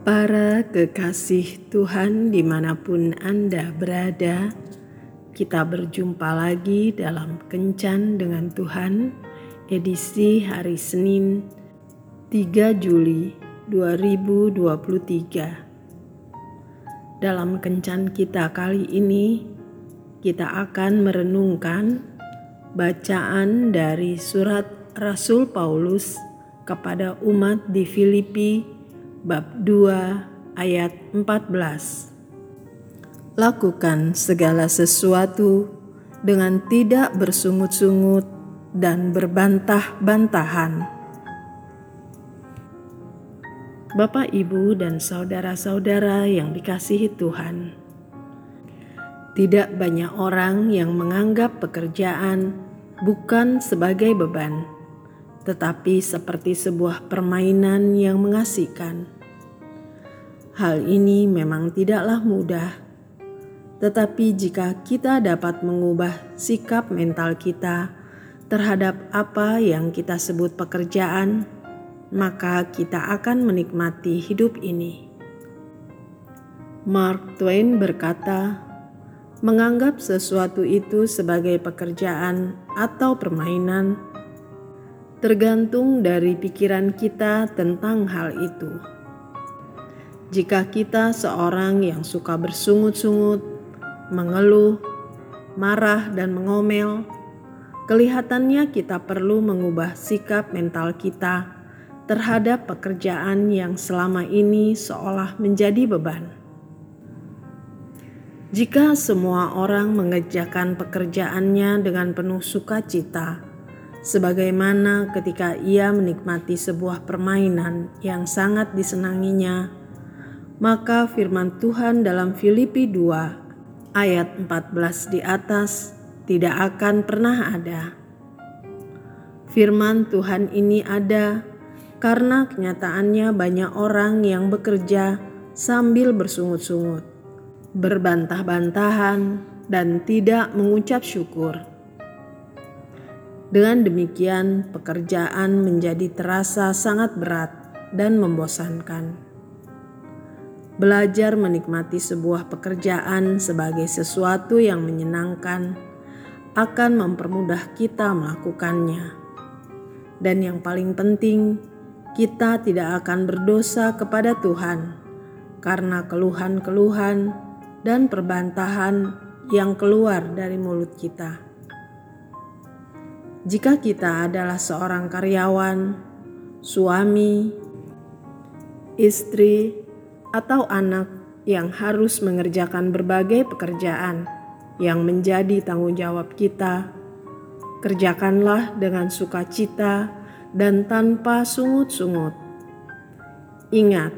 Para kekasih Tuhan di mana pun Anda berada, kita berjumpa lagi dalam Kencan dengan Tuhan, edisi hari Senin 3 Juli 2023. Dalam Kencan kita kali ini, kita akan merenungkan bacaan dari surat Rasul Paulus kepada umat di Filipi bab 2 ayat 14. Lakukan segala sesuatu dengan tidak bersungut-sungut dan berbantah-bantahan. Bapak, Ibu, dan saudara-saudara yang dikasihi Tuhan, tidak banyak orang yang menganggap pekerjaan bukan sebagai beban tetapi seperti sebuah permainan yang mengasihkan. Hal ini memang tidaklah mudah, tetapi jika kita dapat mengubah sikap mental kita terhadap apa yang kita sebut pekerjaan, maka kita akan menikmati hidup ini. Mark Twain berkata, "Menganggap sesuatu itu sebagai pekerjaan atau permainan." Tergantung dari pikiran kita tentang hal itu. Jika kita seorang yang suka bersungut-sungut, mengeluh, marah, dan mengomel, kelihatannya kita perlu mengubah sikap mental kita terhadap pekerjaan yang selama ini seolah menjadi beban. Jika semua orang mengerjakan pekerjaannya dengan penuh sukacita, sebagaimana ketika ia menikmati sebuah permainan yang sangat disenanginya, maka firman Tuhan dalam Filipi 2 ayat 14 di atas tidak akan pernah ada. Firman Tuhan ini ada karena kenyataannya banyak orang yang bekerja sambil bersungut-sungut, berbantah-bantahan, dan tidak mengucap syukur. Dengan demikian, pekerjaan menjadi terasa sangat berat dan membosankan. Belajar menikmati sebuah pekerjaan sebagai sesuatu yang menyenangkan akan mempermudah kita melakukannya. Dan yang paling penting, kita tidak akan berdosa kepada Tuhan karena keluhan-keluhan dan perbantahan yang keluar dari mulut kita. Jika kita adalah seorang karyawan, suami, istri, atau anak yang harus mengerjakan berbagai pekerjaan yang menjadi tanggung jawab kita, kerjakanlah dengan sukacita dan tanpa sungut-sungut. Ingat,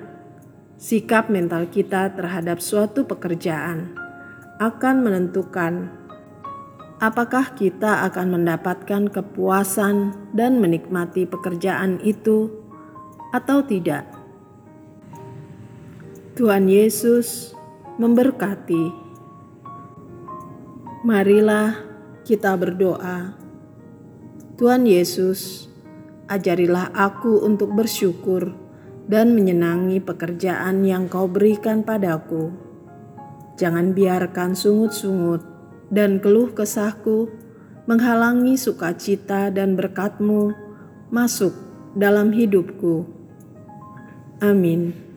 sikap mental kita terhadap suatu pekerjaan akan menentukan apakah kita akan mendapatkan kepuasan dan menikmati pekerjaan itu atau tidak. Tuhan Yesus memberkati. Marilah kita berdoa. Tuhan Yesus, ajarilah aku untuk bersyukur dan menyenangi pekerjaan yang Kau berikan padaku. Jangan biarkan sungut-sungut dan keluh kesahku menghalangi sukacita dan berkatmu masuk dalam hidupku. Amin.